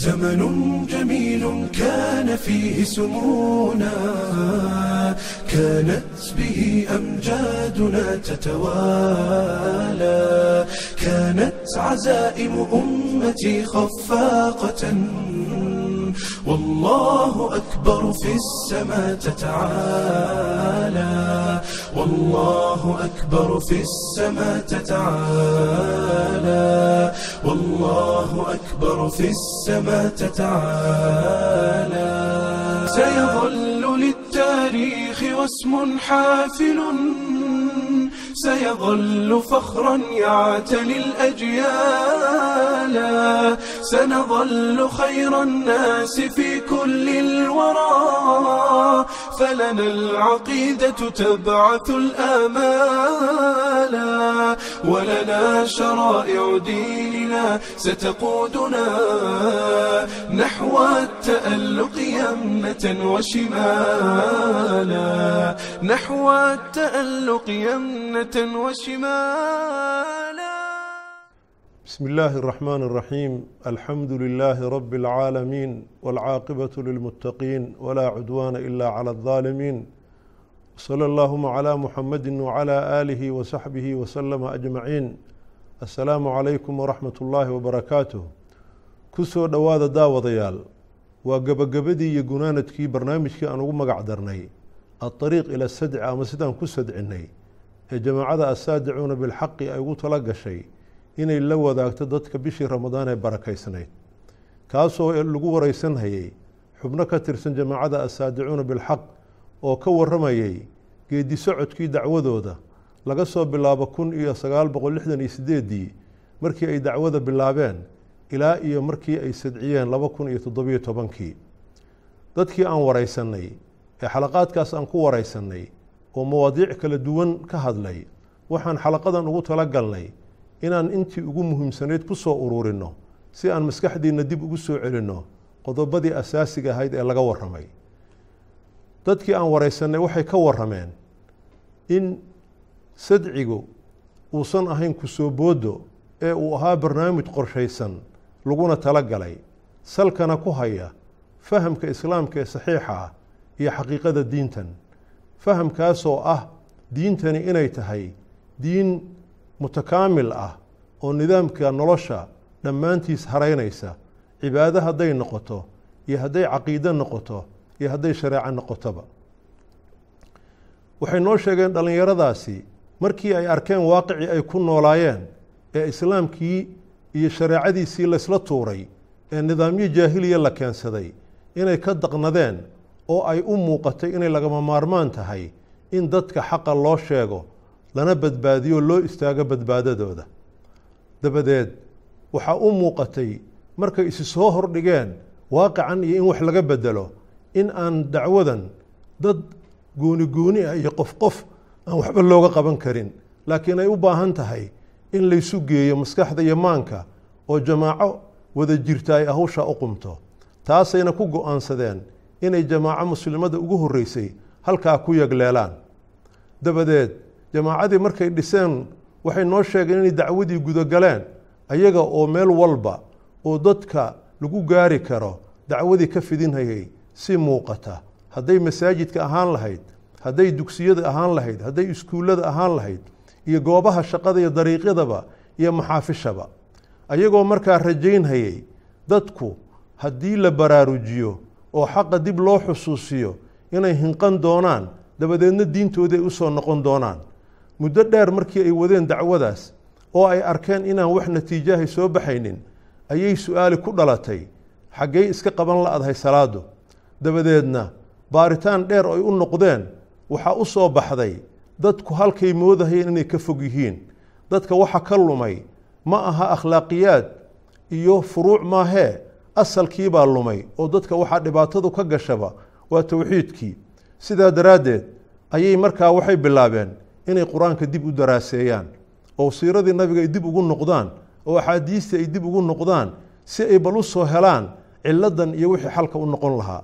زمن جميل كان فيه سمونا كانت به أمجادنا تتوالى كانت عزائم أمتي خفاقة والله أكبر في السماء تتعالى والله أكبر في السماء تتعالى والله أكبر في السماء تتعالى سيظل للتاريخ واسم حافل سيظل فخرا يعتلي الأجيال سنظل خير الناس في كل الورى فلنا العقيدة تبعث الآمال ولنا شرائع ديننا ستقودنا نحو التألق يمنة وشمالا نحو التألق يمنة وشمالا بسم الله الرحمن الرحيم الحمد لله رب العالمين والعاقبة للمتقين ولا عدوان إلا على الظالمين صلى اللهم على محمد وعلى آله وصحبه وسلم أجمعين السلام عليكم ورحمة الله وبركاته kusoo dhowaada daawadayaal waa gebagabadii iyo gunaanadkii barnaamijkii aan ugu magac darnay adariiq ila sadci ama sidaan ku sadcinay ee jamaacada assaadicuuna bilxaqi ay ugu tala gashay inay la wadaagto dadka bishii ramadaan ee barakaysnayd kaasoo lagu wareysanhayay xubno ka tirsan jamaacada assaadicuuna bilxaq oo ka waramayay geedi socodkii dacwadooda laga soo bilaabo kun iyo sagaal boqol lixdan iyo sideedii markii ay dacwada bilaabeen ilaa iyo markii ay sadciyeen laba kun iyo toddobiyo tobankii. Dadkii aan wareysanay ee xalaqaadkaas aan ku wareysanay oo mawaadiic kala duwan ka hadlay waxaan xalaqadan ugu talagalnay inaan intii ugu muhiimsanayd ku soo ururinno si aan maskaxdiina dib ugu soo celinno qodobadii asaasiga ahayd ee laga waramay dadkii aan wareysanay waxay ka warameen in sadcigu uusan ahayn ku soo boodo ee uu ahaa barnaamij qorshaysan laguna tala galay salkana ku haya fahamka islaamka ee saxiixa ah iyo xaqiiqada diintan. Fahamkaasoo ah diintani inay tahay diin mutakaamil ah oo nidaamka nolosha dhammaantiis haraynaysa cibaado hadday noqoto iyo hadday caqiide noqoto iyo hadday shareeco noqotoba waxay noo sheegeen dhallinyaradaasi markii ay arkeen waaqicii ay ku noolaayeen ee islaamkii iyo shareecadiisii laysla tuuray ee nidaamyo jaahiliya la keensaday inay ka daqnadeen oo ay u muuqatay inay lagama maarmaan tahay in dadka xaqa loo sheego lana badbaadiyo loo istaago badbaadadooda. Dabadeed waxaa u muuqatay markay isi soo hordhigeen waaqican iyo in wax laga bedelo in aan dacwadan dad gooni gooni ah iyo qof qof aan waxba looga qaban karin. Laakiin ay u baahan tahay in laysu geeyo maskaxda iyo maanka oo jamaaco wada jirta ay hawsha u qumto taasayna ku go'aansadeen inay jamaaco muslimada ugu horreysay halkaa ku yagleelaan dabadeed jamaacadii markay dhiseen waxay noo sheegeen inay dacwadii gudogaleen ayaga oo meel walba oo dadka lagu gaari karo dacwadii ka fidinhayay si muuqata. Hadday masaajidka ahaan lahayd hadday dugsiyada ahaan lahayd hadday iskuullada ahaan lahayd iyo goobaha shaqada iyo dariiqyadaba iyo maxaafishaba ayagoo markaa rajaynhayay dadku haddii la baraarujiyo oo xaqa dib loo xusuusiyo inay hinqan doonaan dabadeedna diintoodii ay u soo noqon doonaan. Muddo dheer markii ay wadeen dacwadaas oo ay arkeen inaan wax natiijahay soo baxaynin ayay su'aali ku dhalatay. Xaggey iska qaban la-adhay salaadu dabadeedna baaritaan dheer ay u noqdeen waxaa u soo baxday dadku halkay moodahayeen inay ka fog yihiin. Dadka waxa ka lumay ma aha akhlaaqiyaad iyo furuuc maahee asalkiibaa lumay oo dadka waxaa dhibaatadu ka gashaba waa towxiidkii sidaa daraaddeed ayay markaa waxay bilaabeen inay qur'aanka dib u daraaseeyaan oo siiradii nabiga ay dib ugu noqdaan oo axaadiistii ay dib ugu noqdaan si ay bal u soo helaan ciladan iyo wixii xalka u noqon lahaa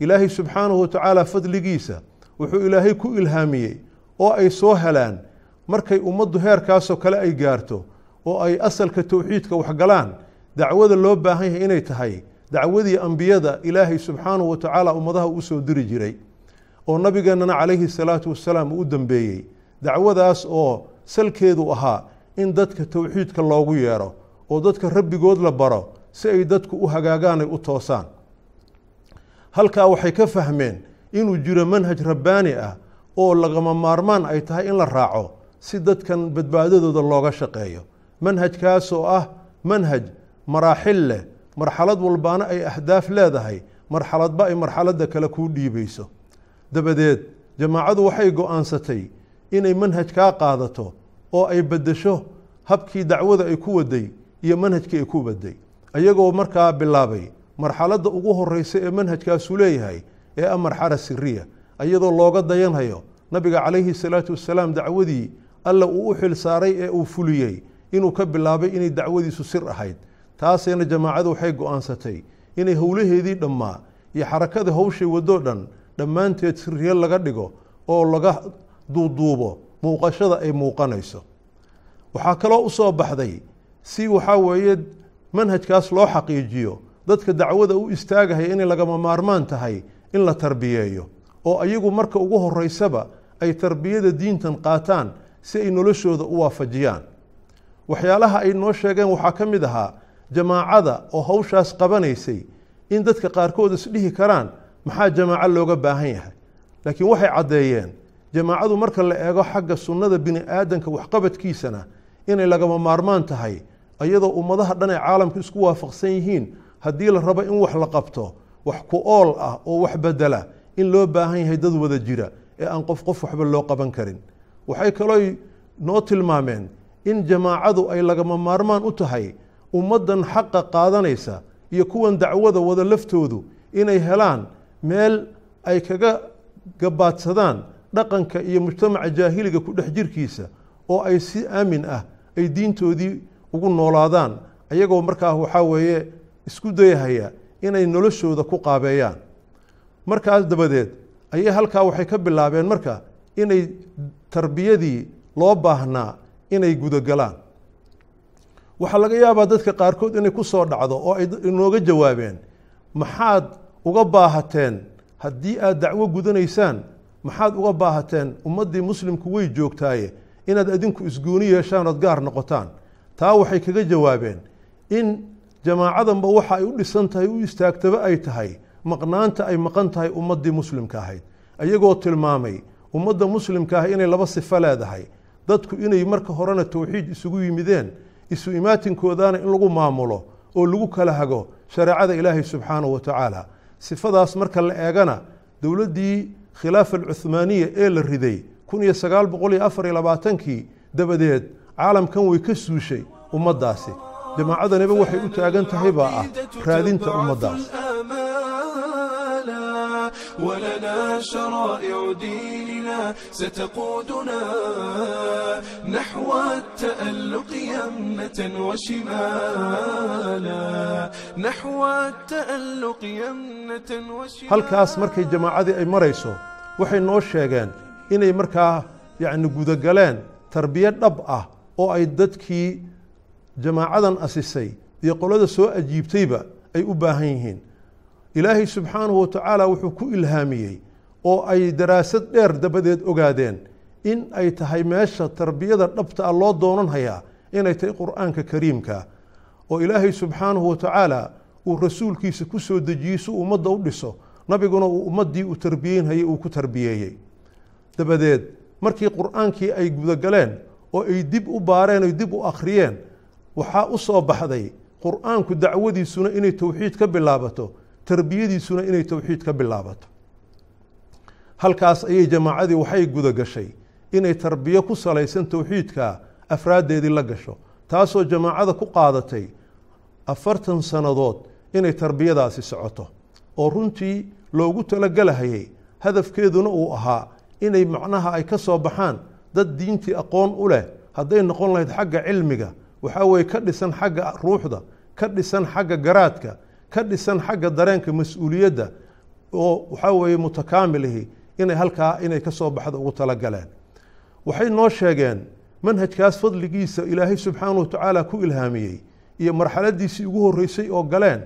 ilaahay subxaanahu watacaala fadligiisa wuxuu ilaahay ku ilhaamiyey oo ay soo helaan. Markay ummaddu heerkaasoo kale ay gaarto oo ay asalka towxiidka waxgalaan dacwada loo baahan yahay inay tahay dacwadii ambiyada ilaahay subxaanahu wa tacaala ummadaha uu soo diri jiray oo nabigeennana calayhi salaatu wasalaam uu u dambeeyey dacwadaas oo salkeedu ahaa in dadka towxiidka loogu yeero oo dadka rabbigood la baro si ay dadku u hagaagaan ay u toosaan halkaa waxay ka fahmeen inuu jiro manhaj rabbaani ah oo lagama maarmaan ay tahay in la raaco si dadkan badbaadadooda looga shaqeeyo. Manhajkaas oo ah manhaj maraaxil leh marxalad walbaana ay ahdaaf leedahay marxaladba ay marxaladda kale kuu dhiibayso. Dabadeed jamaacadu waxay go'aansatay inay manhajkaa qaadato oo ay beddesho habkii dacwada ay ku waday iyo manhajkii ay ku waday ayagoo markaa bilaabay marxaladda ugu horeysa ee manhajkaasu leeyahay ee ah marxala siriya iyadoo looga dayanhayo nabiga calayhi salaatu wasalaam dacwadii alla uu u xil saaray ee uu fuliyey inuu ka bilaabay inay dacwadiisu sir ahayd. Taasayna jamaacadu waxay go'aansatay inay howlaheedii dhammaa iyo xarakada howshay wadoo dhan dhammaanteed siriye laga dhigo oo laga duuduubo muuqashada ay muuqanayso. Waxaa kaloo u soo baxday si waxaa weeye manhajkaas loo xaqiijiyo dadka dacwada u istaagahaya inay lagama maarmaan tahay in la tarbiyeeyo oo ayagu marka ugu horeysaba ay tarbiyada diintan qaataan si ay noloshooda u waafajiyaan. Waxyaalaha ay noo sheegeen waxaa ka mid ahaa jamaacada oo hawshaas qabanaysay in dadka qaarkood isdhihi karaan maxaa jamaaco looga baahan yahay? Laakiin waxay caddeeyeen jamaacadu marka la eego xagga sunnada bini aadanka waxqabadkiisana inay lagama maarmaan tahay iyadoo ummadaha dhan ay caalamka isku waafaqsan yihiin haddii la rabo in wax la qabto wax ku ool ah oo wax bedela in loo baahan yahay dad wada jira ee aan qof qof waxba loo qaban karin. Waxay kaloo noo tilmaameen in jamaacadu ay lagama maarmaan u tahay ummaddan xaqa qaadanaysa iyo kuwan dacwada wada laftoodu inay helaan meel ay kaga gabaadsadaan dhaqanka iyo mujtamaca jaahiliga ku dhex jirkiisa oo ay si aamin ah ay diintoodii ugu noolaadaan. Ayagoo markaa waxaa weeye isku dayahaya inay noloshooda ku qaabeeyaan. Markaas dabadeed ayay halkaa waxay ka bilaabeen marka inay tarbiyadii loo baahnaa inay gudogalaan. Waxaa laga yaabaa dadka qaarkood inay ku soo dhacdo oo ay inooga jawaabeen maxaad uga baahateen haddii aad dacwo gudanaysaan? Maxaad uga baahateen ummaddii muslimku way joogtaaye? Inaad adinku isgooni yeeshaan ood gaar noqotaan. Taa waxay kaga jawaabeen in jamaacadanba waxa ay u dhisan tahay u istaagtaba ay tahay. Maqnaanta ay maqan tahay ummaddii muslimka ahayd. Ayagoo tilmaamay ummadda muslimka ah inay laba sifo leedahay. Dadku inay marka horena towxiid isugu yimideen isu imaatinkoodana in lagu maamulo oo lagu kala hago shareecada ilaahay subxaanahu wa tacaala. Sifadaas marka la eegana dowladdii khilaafa alcuhmaaniya ee la riday kun iyo sagaal boqol iyo afar iyo labaatankii dabadeed caalamkan way ka suushay ummaddaasi jamaacadaniba waxay u taagan tahay baa ah raadinta ummaddaas ولنا شرائع ديننا ستقودنا نحو التألق يمنة وشمالا نحو التألق يمنة وشمالا halkaas markay jamaacadii ay marayso waxay noo sheegeen inay markaa yacni gudagaleen tarbiya dhab ah oo ay dadkii jamaacadan asisay iyo qolada soo ajiibtayba ay u baahan yihiin. Ilaahay subxaanahu watacaala wuxuu ku ilhaamiyey oo ay daraasad dheer dabadeed ogaadeen in ay tahay meesha tarbiyada dhabta ah loo doonan hayaa inay tahay qur'aanka kariimka oo ilaahay subxaanahu watacaala uu rasuulkiisa ku soo dejiyey si ummadda u dhiso nabiguna uu ummaddii uu tarbiyeynhayay uu ku tarbiyeeyey. Dabadeed markii qur'aankii ay gudagaleen oo ay dib u baareen oy dib u akhriyeen waxaa u soo baxday qur'aanku dacwadiisuna inay towxiid ka bilaabato tarbiyadiisuna inay towxiid ka bilaabato. Halkaas ayay jamaacadii waxay guda gashay inay tarbiyo ku salaysan towxiidka afraaddeedii la gasho taasoo jamaacada ku qaadatay afartan sannadood inay tarbiyadaasi socoto. Oo runtii loogu talagelahayay hadafkeeduna uu ahaa inay macnaha ay ka soo baxaan dad diintii aqoon u leh hadday noqon lahayd xagga cilmiga waxaa weeye ka dhisan xagga ruuxda ka dhisan xagga garaadka ka dhisan xagga dareenka mas'uuliyadda oo waxaa weeye mutakaamilihi inay halkaa inay ka soo baxda ugu talagaleen waxay noo sheegeen manhajkaas fadligiisa ilaahay subxaanahu watacaala ku ilhaamiyey iyo marxaladiisii ugu horreysay oo galeen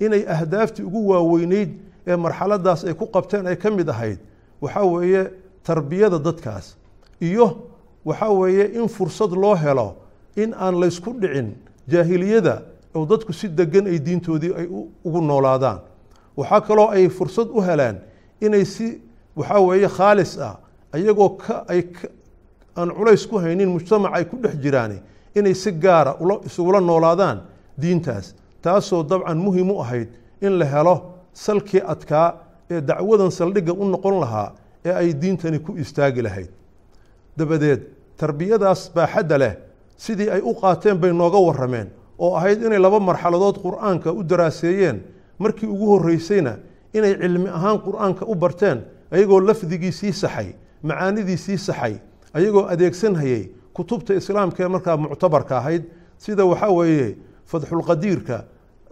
inay ahdaaftii ugu waaweyneyd ee marxaladaas ay ku qabteen ay ka mid ahayd. Waxaa weeye tarbiyada dadkaas iyo waxaa weeye in fursad loo helo in aan laysku dhicin jaahiliyada oo dadku si degan ay diintoodii ay ugu noolaadaan. Waxaa kaloo ay fursad u heleen inay si waxaa weeye khaalis ah ayagoo ka ay aan culays ku haynin mujtamac ay ku dhex jiraan inay si gaara isugula noolaadaan diintaas taasoo dabcan muhiim u ahayd in la helo salkii adkaa ee dacwadan saldhigga u noqon lahaa ee ay diintani ku istaagi lahayd. Dabadeed tarbiyadaas baaxadda leh sidii ay u qaateen bay nooga warrameen oo ahayd inay laba marxaladood qur'aanka u daraaseeyeen. Markii ugu horreysayna inay cilmi ahaan qur'aanka u barteen ayagoo lafdigiisii saxay macaanidiisii saxay ayagoo adeegsanhayay kutubta islaamka ee markaa muctabarka ahayd. Sida waxaa weeye fatxulqadiirka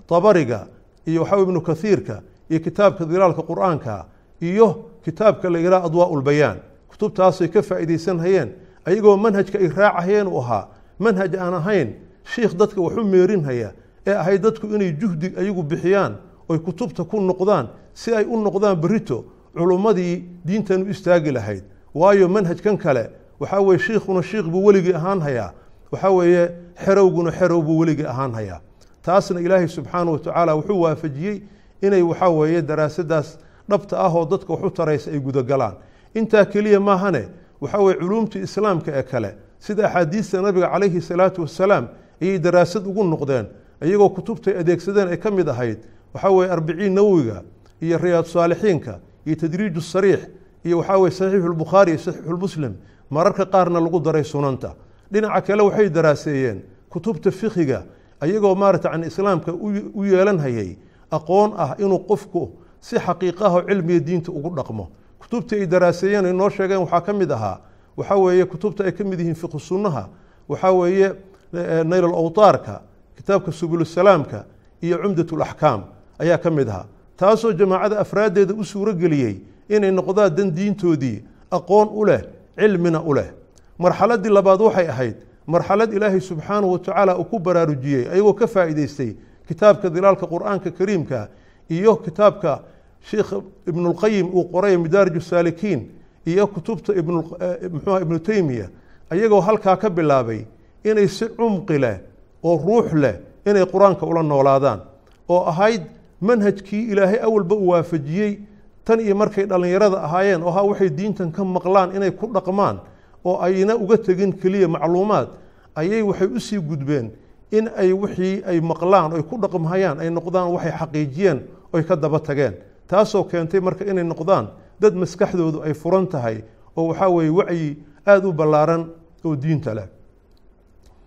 tabariga iyo waxaa ibnu kathiirka iyo kitaabka dilaalka qur'aanka iyo kitaabka la yidhaha adwaa ulbayaan kutubtaasay ka faa'iidaysanhayeen ayagoo manhajka ay raacahayeen uu ahaa manhaj aan ahayn shiikh dadka waxu meerinhaya ee ahayd dadku inay juhdi ayagu bixiyaan oy kutubta ku noqdaan si ay u noqdaan berito culummadii diintan u istaagi lahayd. Waayo manhajkan kale waxaa weye shiikhuna shiikh buu weligii ahaan hayaa waxaa weeye xerowguna xerow buu weligii ahaan hayaa taasna ilaahay subxaana wa tacaala wuxuu waafajiyey inay waxaa weeye daraasadaas dhabta ah oo dadka wax u taraysa ay gudagalaan intaa keliya maahane waxaa weye culuumtii islaamka ee kale sida axaadiista nabiga calayhi salaatu wasalaam ayay daraasad ugu noqdeen iyagoo kutubtay adeegsadeen ay ka mid ahayd waxaa weye arbiciin nawowiga iyo riyaad saalixiinka iyo tadriiju sariix iyo waxaa weye saxiixu lbukhaari iyo saxiixulmuslim mararka qaarna lagu daray sunanta. Dhinaca kale waxay daraaseeyeen kutubta fikiga ayagoo maarata can islaamka u yeelanhayay aqoon ah inuu qofku si xaqiiqaho cilmiga diinta ugu dhaqmo. Kutubta ay daraaseeyeen ay noo sheegeen waxaa ka mid ahaa waxaa weeye kutubta ay ka mid yihiin fiqhu sunnaha. Waxaa weeye naylal awtaarka kitaabka subulusalaamka iyo cumdat laxkaam ayaa ka mid ahaa. Taasoo jamaacada afraaddeeda u suuro geliyey inay noqdaan dan diintoodii aqoon u leh cilmina u leh. Marxaladii labaad waxay ahayd marxalad ilaahay subxaanahu watacaala uu ku baraarujiyey ayagoo ka faa'iidaystay kitaabka dilaalka qur'aanka kariimka iyo kitaabka sheikh ibnulqayim uu qoray midaarij saalikiin iyo kutubta mxuha ibnu teymiya ayagoo halkaa ka bilaabay inay si cumqi leh oo ruux leh inay qur'aanka ula noolaadaan oo ahayd manhajkii ilaahay awalba uu waafajiyey tan iyo markay dhallinyarada ahaayeen oo ahaa waxay diintan ka maqlaan inay ku dhaqmaan oo ayna uga tegin keliya macluumaad ayay waxay u sii gudbeen in ay wixii ay maqlaan oy ku dhaqmhayaan ay noqdaan waxay xaqiijiyeen oy ka daba tageen. Taasoo keentay marka inay noqdaan dad maskaxdoodu ay furan tahay oo waxaa weeye wacyi aada u ballaaran oo diinta leh.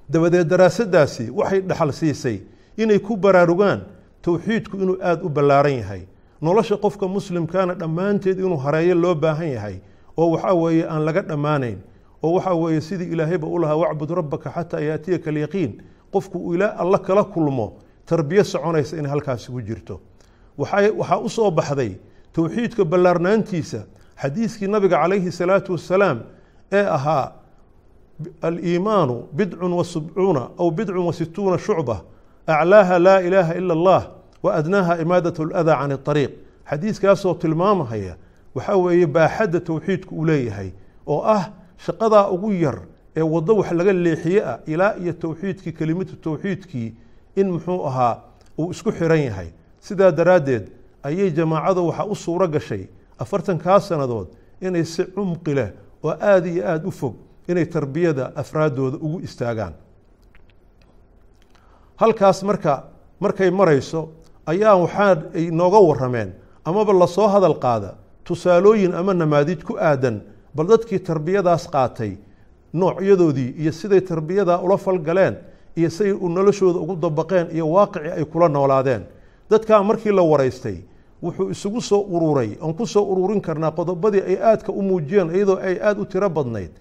Dabadeed daraasadaasi waxay dhaxal siisay inay ku baraarugaan towxiidku inuu aada u ballaaran yahay. Nolosha qofka muslimkaana dhammaanteed inuu hareeyo loo baahan yahay oo waxaa weeye aan laga dhammaanayn oo waxaa weeye sidii ilaahayba u lahaa wacbud rabbaka xataa yaatiyaka alyaqiin. Qofku uu ilaa alla kala kulmo tarbiyo soconaysa inay halkaasi ku jirto. Waxaa u soo baxday towxiidka ballaarnaantiisa xadiiskii nabiga calayhi salaatu wasalaam ee ahaa aliimaanu bidcun wa subcuuna aw bidcun wa situuna shucba aclaaha laa ilaaha ila allah wa adnaaha imaadat aladaa can اطariiq xadiiskaasoo tilmaamahaya waxaa weeye baaxadda towxiidku uu leeyahay oo ah shaqadaa ugu yar ee waddo wax laga leexiye ah ilaa iyo towxiidkii kelimatu towxiidkii in muxuu ahaa uu isku xiran yahay. Sidaa daraaddeed ayay jamaacadu waxaa u suuro gashay afartankaa sannadood inay si cumqi leh oo aada iyo aada u fog inay tarbiyada afraaddooda ugu istaagaan. Halkaas marka markay marayso ayaa waxaa ay nooga warrameen amaba la soo hadal qaada tusaalooyin ama namaadij ku aadan bal dadkii tarbiyadaas qaatay noocyadoodii iyo siday tarbiyadaa ula falgaleen iyo siday noloshooda ugu dabaqeen iyo waaqicii ay kula noolaadeen dadkaa markii la waraystay wuxuu isugu soo ururay oon ku soo ururin karnaa qodobadii ay aadka u muujiyeen iyadoo ay aada u tiro badnayd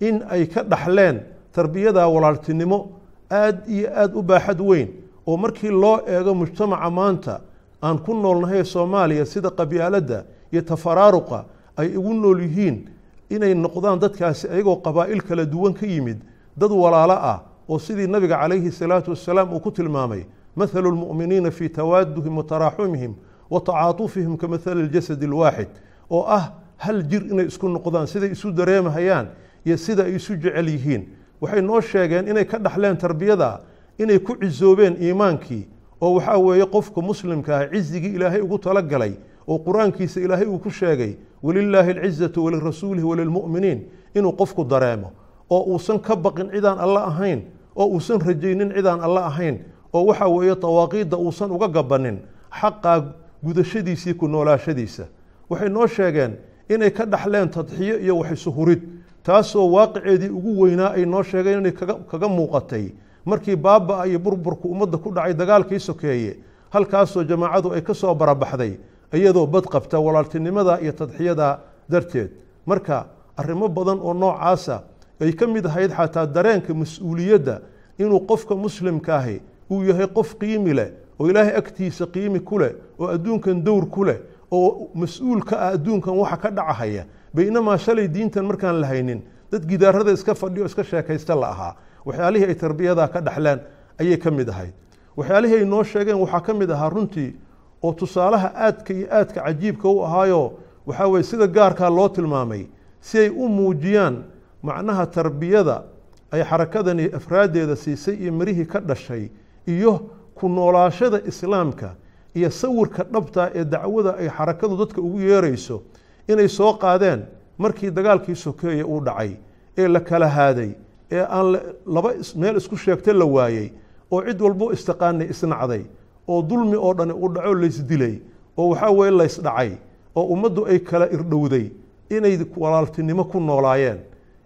in ay ka dhaxleen tarbiyadaa walaaltinimo aada iyo aada u baaxad weyn. Oo markii loo eego mujtamaca maanta aan ku noolnahay soomaaliya sida qabyaaladda iyo tafaraaruqa ay ugu nool yihiin inay noqdaan dadkaasi ayagoo qabaa'il kala duwan ka yimid dad walaalo ah oo sidii nabiga calayhi salaatu wasalaam uu ku tilmaamay mathalu lmu'miniina fii tawaaduhim wa taraaxumihim wa tacaatufihim ka mathali ljasadi alwaaxid oo ah hal jir inay isku noqdaan siday isu dareemahayaan iyo sida ay isu jecel yihiin waxay noo sheegeen inay ka dhaxleen tarbiyada inay ku cisoobeen iimaankii oo waxaa weeye qofka muslimka ah cizigii ilaahay ugu talagalay oo qur'aankiisa ilaahay uu ku sheegay walilaahi alcizatu walirasuulihi walilmu'miniin inuu qofku dareemo oo uusan ka baqin cidaan alla ahayn oo uusan rajaynin cidaan alla ahayn oo waxaa weeye dawaaqiidda uusan uga gabanin xaqaa gudashadiisii ku noolaashadiisa. Waxay noo sheegeen inay ka dhaxleen tadxiyo iyo waxisuhurid taasoo waaqiceedii ugu weynaa ay noo sheegeen inay kaga muuqatay. Markii baaba iyo burburku ummadda ku dhacay dagaalkii sokeeye halkaasoo jamaacadu ay ka soo barabaxday iyadoo bad qabta walaaltinimada iyo tadxiyada darteed. Marka arrimo badan oo noocaasa ay ka mid ahayd xataa dareenka mas'uuliyadda inuu qofka muslimka ahi uu yahay qof qiimi leh oo ilaahay agtiisa qiimi ku leh oo adduunkan dowr ku leh oo mas'uul ka ah adduunkan waxa ka dhacahaya baynamaa shalay diintan markaan la haynin dad gidaarada iska fadhiyo iska sheekaysta la ahaa. Waxyaalihii ay tarbiyada ka dhaxleen ayay ka mid ahayd. Waxyaalihii ay noo sheegeen waxaa ka mid ahaa runtii oo tusaalaha aadka iyo aadka cajiibka u ahaayo waxaa weye sida gaarkaa loo tilmaamay. Si ay u muujiyaan macnaha tarbiyada ay xarakadani afraaddeeda siisay iyo mirihii ka dhashay iyo ku noolaashada islaamka iyo sawirka dhabta ee dacwada ay xarakadu dadka ugu yeerayso inay soo qaadeen markii dagaalkii sokeeye uu dhacay ee la kala haaday ee aan laba meel isku sheegta la waayey oo cid walbo istiqaanay isnacday oo dulmi oo dhani uu dhaco laysdilay oo waxaa weeye laysdhacay oo ummaddu ay kala irdhowday inay walaaltinimo ku noolaayeen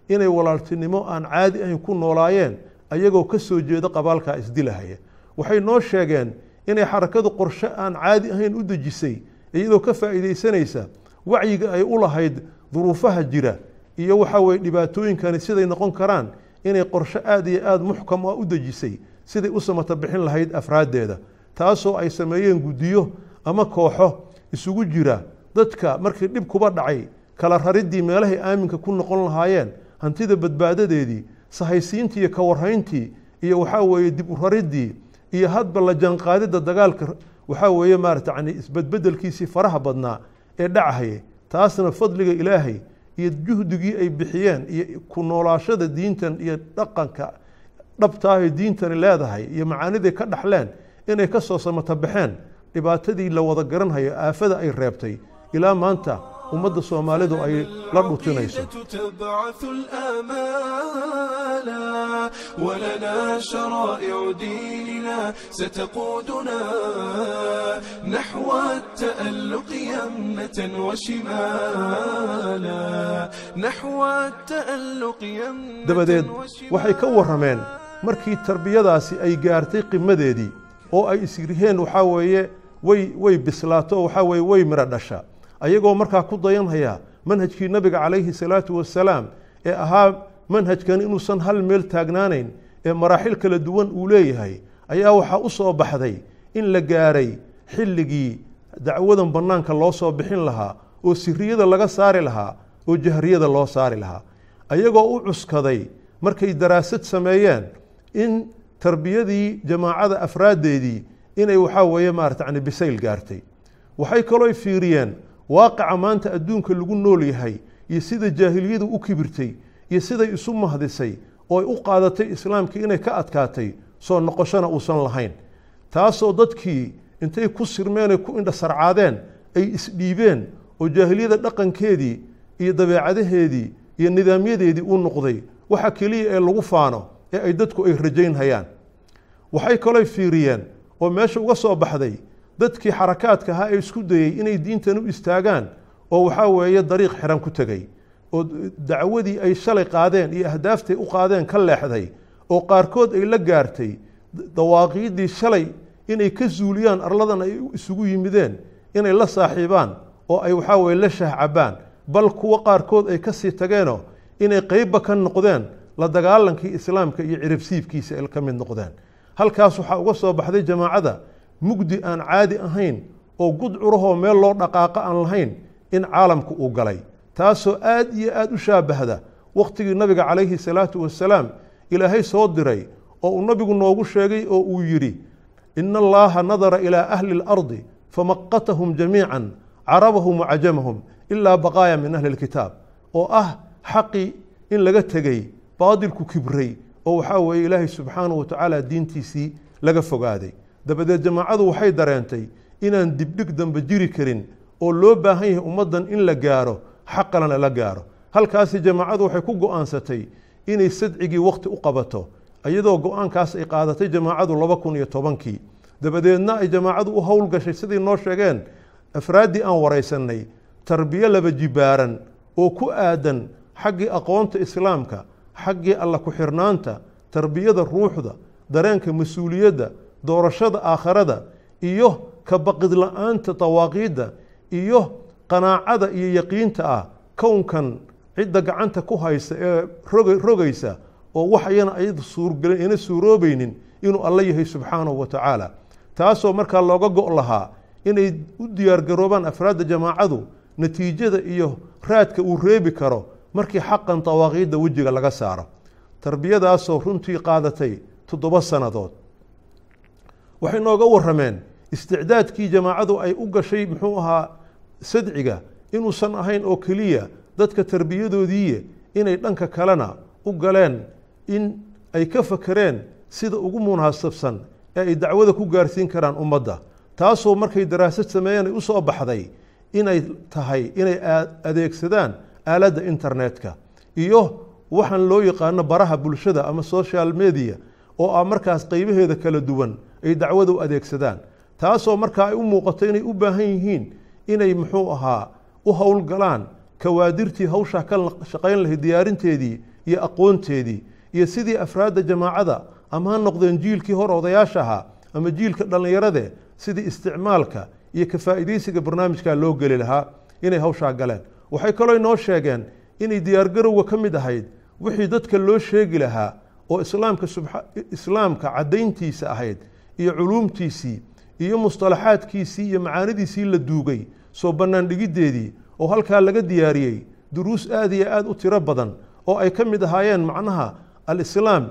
inay walaaltinimo aan caadi ahayn ku noolaayeen ayagoo ka soo jeeda qabaalkaa isdilahaya waxay noo sheegeen inay xarakadu qorshe aan caadi ahayn u dejisay iyadoo ka faa'iidaysanaysa wacyiga ay u lahayd duruufaha jira iyo waxaa weye dhibaatooyinkani siday noqon karaan inay qorshe aada iyo aada muxkam ah u dejisay siday u samata bixin lahayd afraaddeeda taasoo ay sameeyeen guddiyo ama kooxo isugu jira dadka markii dhib kuba dhacay kala rariddii meelahay aaminka ku noqon lahaayeen hantida badbaadadeedii sahaysiintii iyo kawarhayntii iyo waxaa weeye dib u rariddii iyo hadba la jaanqaadidda dagaalka waxaa weeye maarata yani isbedbedelkiisii faraha badnaa ee dhacahaya taasna fadliga ilaahay iyo juhdigii ay bixiyeen iyo ku noolaashada diintan iyo dhaqanka dhabtaahay diintani leedahay iyo macaaniday ka dhaxleen inay ka soo samata baxeen dhibaatadii la wada garanhayo aafada ay reebtay. Ilaa maanta ummadda soomaalidu ay la dhutinayso تبعث الآمال ولنا شرائع ديننا ستقودنا نحو التألق يمنة وشمالا نحو التألق يمنة dabadeed waxay ka warrameen markii tarbiyadaasi ay gaartay qimadeedii oo ay isiriheen waxaa weeye way way bislaato waxaa weeye way miro dhasha ayagoo markaa ku dayanhaya manhajkii nabiga calayhi salaatu wasalaam ee ahaa manhajkan inuusan hal meel taagnaanayn ee maraaxil kala duwan uu leeyahay ayaa waxaa u soo baxday in la gaaray xilligii dacwadan bannaanka loo soo bixin lahaa oo siriyada laga saari lahaa oo jahriyada loo saari lahaa. Ayagoo u cuskaday markay daraasad sameeyeen in tarbiyadii jamaacada afraaddeedii inay waxaa weeye maarata yani bisayl gaartay. Waxay kaloo fiiriyeen waaqica maanta adduunka lagu nool yahay iyo sida jaahiliyadu u kibirtay iyo siday isu mahdisay oo ay u qaadatay islaamkii inay ka adkaatay soo noqoshona uusan lahayn. Taasoo dadkii intay ku sirmeen ay ku indha sarcaadeen ay isdhiibeen oo jaahiliyada dhaqankeedii iyo dabeecadaheedii iyo nidaamyadeedii u noqday waxa keliya ee lagu faano ee ay dadku ay rajaynhayaan waxay kaloo fiiriyeen oo meesha uga soo baxday dadkii xarakaadka ahaa ee isku dayey inay diintan u istaagaan oo waxaa weeye dariiq xiran ku tegey oo dacwadii ay shalay qaadeen iyo ahdaaftay u qaadeen ka leexday oo qaarkood ay la gaartay dawaaqiiddii shalay inay ka zuuliyaan arladan ay isugu yimideen inay la saaxiibaan oo ay waxaa weye la shahcabaan bal kuwo qaarkood ay ka sii tageenoo inay qeybba ka noqdeen la dagaalankii islaamka iyo ciribsiibkiisa ay ka mid noqdeen. Halkaas waxaa uga soo baxday jamaacada mugdi aan caadi ahayn oo gudcurahoo meel loo dhaqaaqo aan lahayn in caalamku uu galay taasoo aad iyo aad u shaabahda. Wakhtigii nabiga calayhi salaatu wasalaam ilaahay soo diray oo uu nabigu noogu sheegay oo uu yidhi ina allaha nadara ilaa ahli اlardi famaqatahum jamiica carabahum wacajamahum ilaa baqaaya min ahli اlkitaab oo ah xaqii in laga tegey baadilku kibray oo waxaa weeye ilaahay subxaanahu wa tacaala diintiisii laga fogaaday. Dabadeed jamaacadu waxay dareentay inaan dibdhig dambe jiri karin oo loo baahan yahay ummaddan in la gaaro xaqalana la gaaro. Halkaasi jamaacadu waxay ku go'aansatay inay sadcigii wakhti u qabato iyadoo go'aankaas ay qaadatay jamaacadu laba kun iyo tobankii. Dabadeedna ay jamaacadu u howlgashay sidii noo sheegeen afraaddii aan waraysanay tarbiyo laba jibaaran oo ku aadan xaggii aqoonta islaamka xaggii alla ku-xirnaanta tarbiyada ruuxda dareenka mas'uuliyadda doorashada aakharada iyo ka baqid la'aanta dawaaqiidda iyo qanaacada iyo yaqiinta ah kownkan cidda gacanta ku haysa ee rogaysa oo waxayana ayada suurgelin ina suuroobaynin inuu alla yahay subxaanahu wa tacaala. Taasoo markaa looga go' lahaa inay u diyaargaroobaan afraadda jamaacadu natiijada iyo raadka uu reebi karo markii xaqan dawaaqiidda wejiga laga saaro. Tarbiyadaasoo runtii qaadatay toddoba sannadood waxay nooga warameen isticdaadkii jamaacadu ay u gashay muxuu ahaa sadciga inuusan ahayn oo keliya dadka tarbiyadoodiiye inay dhanka kalena u galeen in ay ka fakereen sida ugu munaasabsan ee ay dacwada ku gaarsiin karaan ummadda. Taasoo markay daraasad sameeyeen ay u soo baxday inay tahay inay adeegsadaan aaladda internetka. Iyo waxaan loo yaqaano baraha bulshada ama social media oo ah markaas qeybaheeda kala duwan ay dacwada adeegsadaan. Taasoo markaa ay u muuqato inay u baahan yihiin inay muxuu ahaa u howlgalaan kawaadirtii hawshaa ka shaqayn lahayd diyaarinteedii iyo aqoonteedii iyo sidii afraadda jamaacada ama ha noqdeen jiilkii hor odayaasha ahaa ama jiilka dhallinyarade sidii isticmaalka iyo ka faa'iidaysiga barnaamijkaa loo geli lahaa inay hawshaa galeen. Waxay kaloo inoo sheegeen inay diyaargarowga ka mid ahayd wixii dadka loo sheegi lahaa oo islaamka islaamka caddayntiisa ahayd iyo culuumtiisii iyo mustalaxaadkiisii iyo macaanidiisii la duugay. Soo bannaan dhigiddeedii oo halkaa laga diyaariyey duruus aad iyo aad u tiro badan oo ay ka mid ahaayeen macnaha alislaam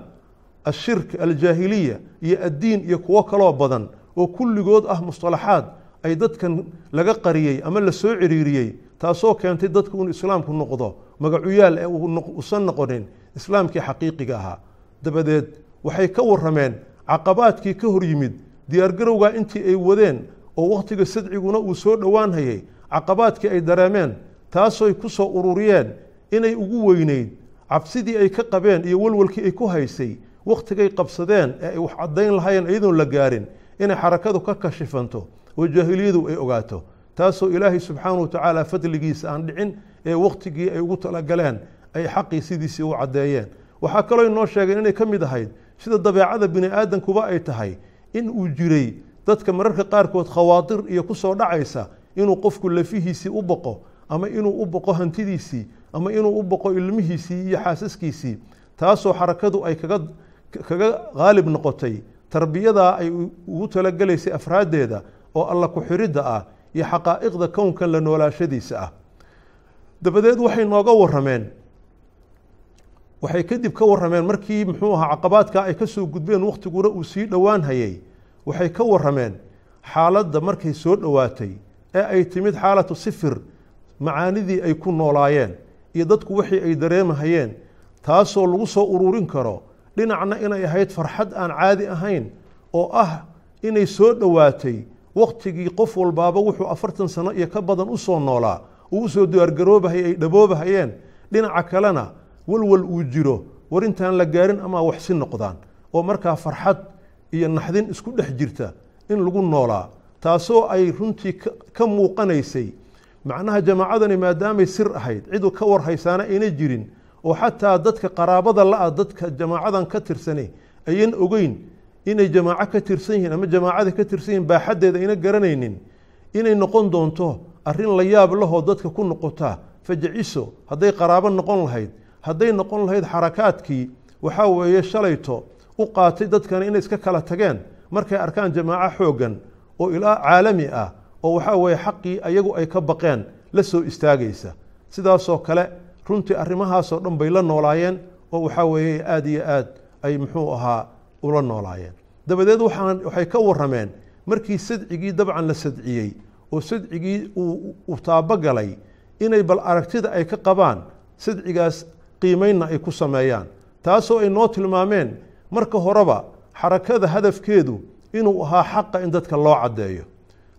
ashirk aljaahiliya iyo addiin iyo kuwo kaloo badan oo kulligood ah mustalaxaad ay dadkan laga qariyey ama la soo ciriiriyey taasoo keentay dadku inuu islaamku noqdo magacuyaal ee uusan noqonin islaamkii xaqiiqiga ahaa. Dabadeed waxay ka warameen caqabaadkii ka hor yimid diyaargarowgaa intii ay wadeen oo wakhtiga sadciguna uu soo dhowaan hayay caqabaadkii ay dareemeen taasooy ku soo ururiyeen inay ugu weyneyd cabsidii ay ka qabeen iyo walwalkii ay ku haysay wakhtigay qabsadeen ee ay wax caddayn lahaayeen iyadoon la gaarin inay xarakadu ka kashifanto oo jaahiliyadu ay ogaato. Taasoo ilaahay subxaanahu wa tacaala fadligiisa aan dhicin ee wakhtigii ay ugu talagaleen ay xaqii sidiisii u caddeeyeen. Waxaa kaloo inoo sheegeen inay ka mid ahayd sida dabeecada bini aadamkuba ay tahay in uu jiray dadka mararka qaarkood khawaatir iyo ku soo dhacaysa inuu qofku lafihiisii u boqo ama inuu u boqo hantidiisii ama inuu u boqo ilmihiisii iyo xaasaskiisii taasoo xarakadu ay kaga kaga qaalib noqotay. Tarbiyadaa ay ugu talagelaysay afraaddeeda oo alla ku-xiridda ah iyo xaqaa'iqda kownkan la noolaashadiisa ah. Dabadeed waxay nooga warameen waxay kadib ka warameen markii muxuu ahaa caqabaadkaa ay ka soo gudbeen wakhtiguna uu sii dhowaan hayay. Waxay ka warameen xaaladda markay soo dhowaatay ee ay timid xaalatu sifir macaanidii ay ku noolaayeen iyo dadku wixii ay dareemahayeen taasoo lagu soo ururin karo dhinacna inay ahayd farxad aan caadi ahayn oo ah inay soo dhowaatay wakhtigii qof walbaaba wuxuu afartan sano iyo ka badan u soo noolaa uu u soo diyaargaroobahayay ay dhaboobahayeen dhinaca kalena walwal uu jiro war intaan la gaarin amaa waxsi noqdaan. Oo markaa farxad iyo naxdin isku dhex jirta in lagu noolaa taasoo ay runtii ka muuqanaysay. Macnaha jamaacadani maadaamay sir ahayd cidu ka war haysaana ayna jirin oo xataa dadka qaraabada la-a dadka jamaacadan ka tirsani ayan ogeyn inay jamaaco ka tirsan yihiin ama jamaacada ka tirsan yihiin baaxaddeeda ayna garanaynin inay noqon doonto arrin la yaab lahoo dadka ku noqota. Fajiciso hadday qaraabo noqon lahayd hadday noqon lahayd xarakaadkii waxaa weeye shalayto u qaatay dadkani inay iska kala tageen markay arkaan jamaaco xooggan oo ilaa caalami ah oo waxaa weeye xaqii ayagu ay ka baqeen la soo istaagaysa. Sidaasoo kale runtii arrimahaasoo dhan bay la noolaayeen oo waxaa weeye aada iyo aad ay muxuu ahaa ula noolaayeen. Dabadeed waxaan waxay ka warrameen markii sadcigii dabcan la sadciyey oo sadcigii uu taabogalay inay bal aragtida ay ka qabaan sadcigaas qiimaynna ay ku sameeyaan. Taasoo ay noo tilmaameen marka horeba xarakada hadafkeedu inuu ahaa xaqa in dadka loo caddeeyo.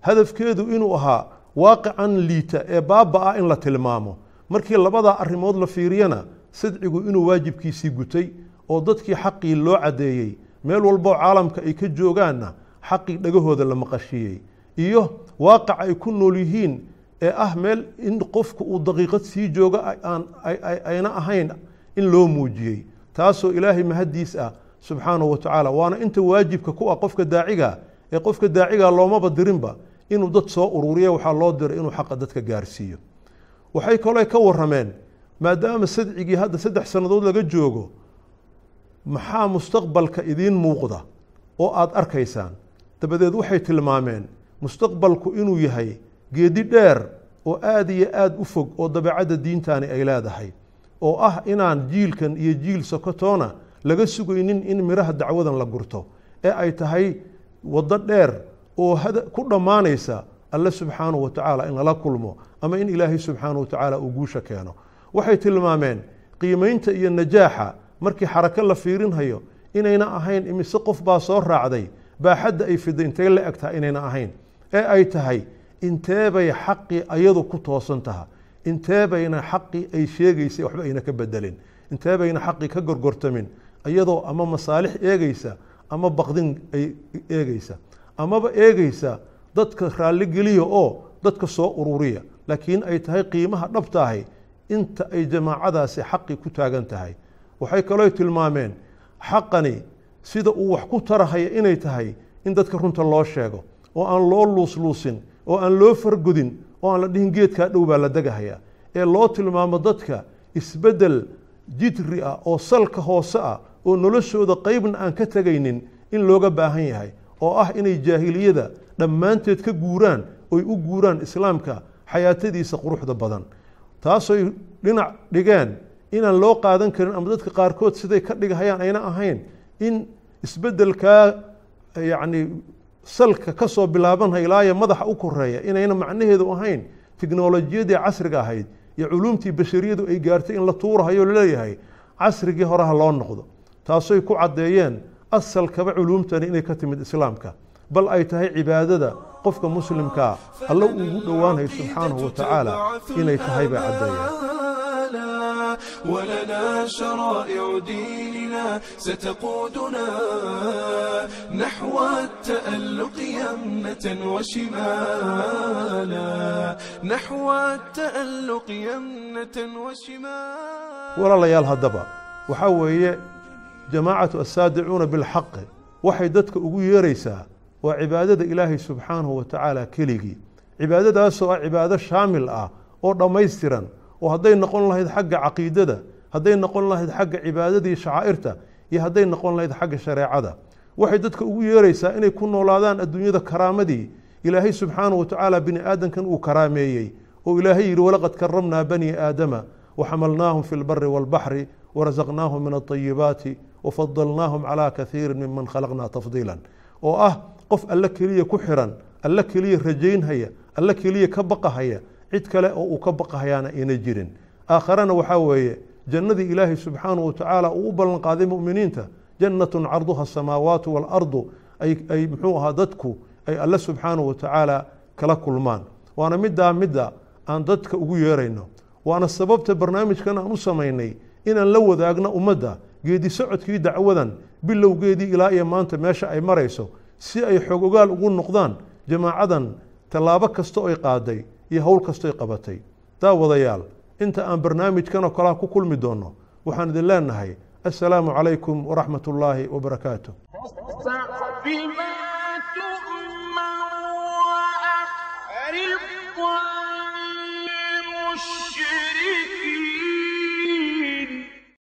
Hadafkeedu inuu ahaa waaqican liita ee baaba ah in la tilmaamo. Markii labadaa arrimood la fiiriyana sadcigu inuu waajibkiisii gutay oo dadkii xaqii loo caddeeyey meel walboo caalamka ay ka joogaanna xaqii dhagahooda la maqashiiyey iyo waaqac ay ku nool yihiin ee ah meel in qofku uu daqiiqad sii joogo ayna ahayn in loo muujiyey. Taasoo ilaahay mahaddiis ah subxaanahu wa tacaala waana inta waajibka ku ah qofka daaciga ee qofka daaciga loomaba dirinba inuu dad soo ururiya waxaa loo diray inuu xaqa dadka gaarsiiyo. Waxay kale ka warrameen maadaama sadcigii hadda saddex sannadood laga joogo maxaa mustaqbalka idiin muuqda oo aada arkaysaan? Dabadeed waxay tilmaameen mustaqbalku inuu yahay geedi dheer oo aada iyo aada u fog oo dabeecadda diintani ay leedahay oo ah inaan jiilkan iyo jiil sokotoona laga sugaynin in midhaha dacwadan la gurto ee ay tahay waddo dheer oo ku dhammaanaysa alle subxaanahu wa tacaala in lala kulmo ama in ilaahay subxaanahu wa tacaala uu guusha keeno. Waxay tilmaameen qiimaynta iyo najaaxa markii xarako la fiirinhayo inayna ahayn imise qof baa soo raacday baaxadda ay fiday intay la eg inayna ahayn ee ay tahay intee bay xaqii ayadu ku toosan taha. Intee bayna xaqii ay sheegaysay waxba ayna ka bedelin. Intee bayna xaqii ka gorgortamin. Iyadoo ama masaalix eegaysa ama baqdin ay eegaysa. Amaba eegaysa dadka raalligeliya oo dadka soo ururiya. Laakiin ay tahay qiimaha dhabtaahay. Inta ay jamaacadaasi xaqi ku taagan tahay. Waxay kaloo tilmaameen xaqani sida uu wax ku tarahaya inay tahay in dadka runta loo sheego. Oo aan loo luusluusin oo aan loo fargodin oo aan la dhihin geedkaa dhow baa la degahaya ee loo tilmaamo dadka isbeddel jidri ah oo salka hoose ah oo noloshooda qeybna aan ka tegaynin in looga baahan yahay oo ah inay jaahiliyada dhammaanteed ka guuraan oy u guuraan islaamka xayaatadiisa quruxda badan. Taasoy dhinac dhigeen inaan loo qaadan karin ama dadka qaarkood siday ka dhigahayaan ayna ahayn in isbeddelkaa yacni salka ka soo bilaabanhay ilaaya madaxa u koreeya inayna macnaheedu ahayn tiknolojiyadii casriga ahayd iyo culuumtii bashariyadu ay gaartay in la tuurahayo la leeyahay casrigii horeha loo noqdo. Taasoy ku caddeeyeen asalkaba culuumtani inay ka timid islaamka. Bal ay tahay cibaadada qofka muslimkaa alla ugu dhowaanhayo subxaanahu wa tacaala inay tahay bay caddeeyeen ولنا شرائع ديننا ستقودنا نحو التألق يمنة وشمالا نحو التألق يمنة وشمالا walaalayaal haddaba waxaa weeye jamaacatu assaadicuuna bilxaqi waxay dadka ugu yeeraysaa waa cibaadada ilaahay subxaanahu wa tacaala keligii cibaadadaasoo ah cibaado shaamil ah oo dhammaystiran oo hadday noqon lahayd xagga caqiidada hadday noqon lahayd xagga cibaadadii shacaa'irta iyo hadday noqon lahayd xagga shareecada. Waxay dadka ugu yeeraysaa inay ku noolaadaan adduunyada karaamadii. Ilaahay subxaanahu wa tacaala bini aadankan uu karaameeyey oo ilaahay yidhi walaqad karamnaa bani aadama waxamalnaahum fi lbari walbaxri warazaqnaahum min alطayibaati wafadalnaahum calaa kaiiri miman khalaqnaa tafdiilan. Oo ah qof alle keliya ku xiran alle keliya rajaynhaya alle keliya ka baqahaya cid kale oo uu ka baqahayaana ayna jirin. Aakharana waxaa weeye jannadii ilaahay subxaanahu wa tacaala uu u ballan qaaday mu'miniinta jannatun carduha asamaawaatu waalardu ay muxuu ahaa dadku ay alle subxaanahu wa tacaala kala kulmaan. Waana middaa midda aan dadka ugu yeerayno. Waana sababta barnaamijkan aan u samaynay inaan la wadaagno ummadda geedi socodkii dacwadan bilowgeedii ilaa iyo maanta meesha ay marayso si ay xog ogaal ugu noqdaan jamaacadan tallaabo kasta oy qaaday iyo howl kastay qabatay. Daawadayaal inta aan barnaamijkan oo kalea ku kulmi doonno waxaan idin leenahay assalaamu calaykum waraxmat ullaahi wabarakaatu